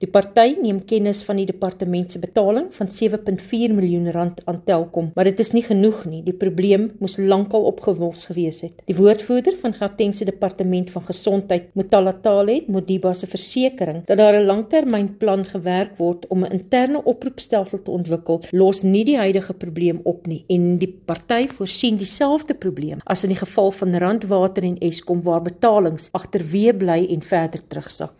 Die party neem kennis van die departement se betaling van 7.4 miljoen rand aan Telkom, maar dit is nie genoeg nie. Die probleem moes lankal opgelos gewees het. Die woordvoerder van Gauteng se departement van gesondheid, Mutalatale Modiba se versekering dat daar 'n langtermynplan gewerk word om 'n interne oproepstelsel te ontwikkel, los nie die huidige probleem op nie en die party voorsien dieselfde probleem as in die geval van Randwater en Eskom waar betalings agterweë bly en verder terugsak.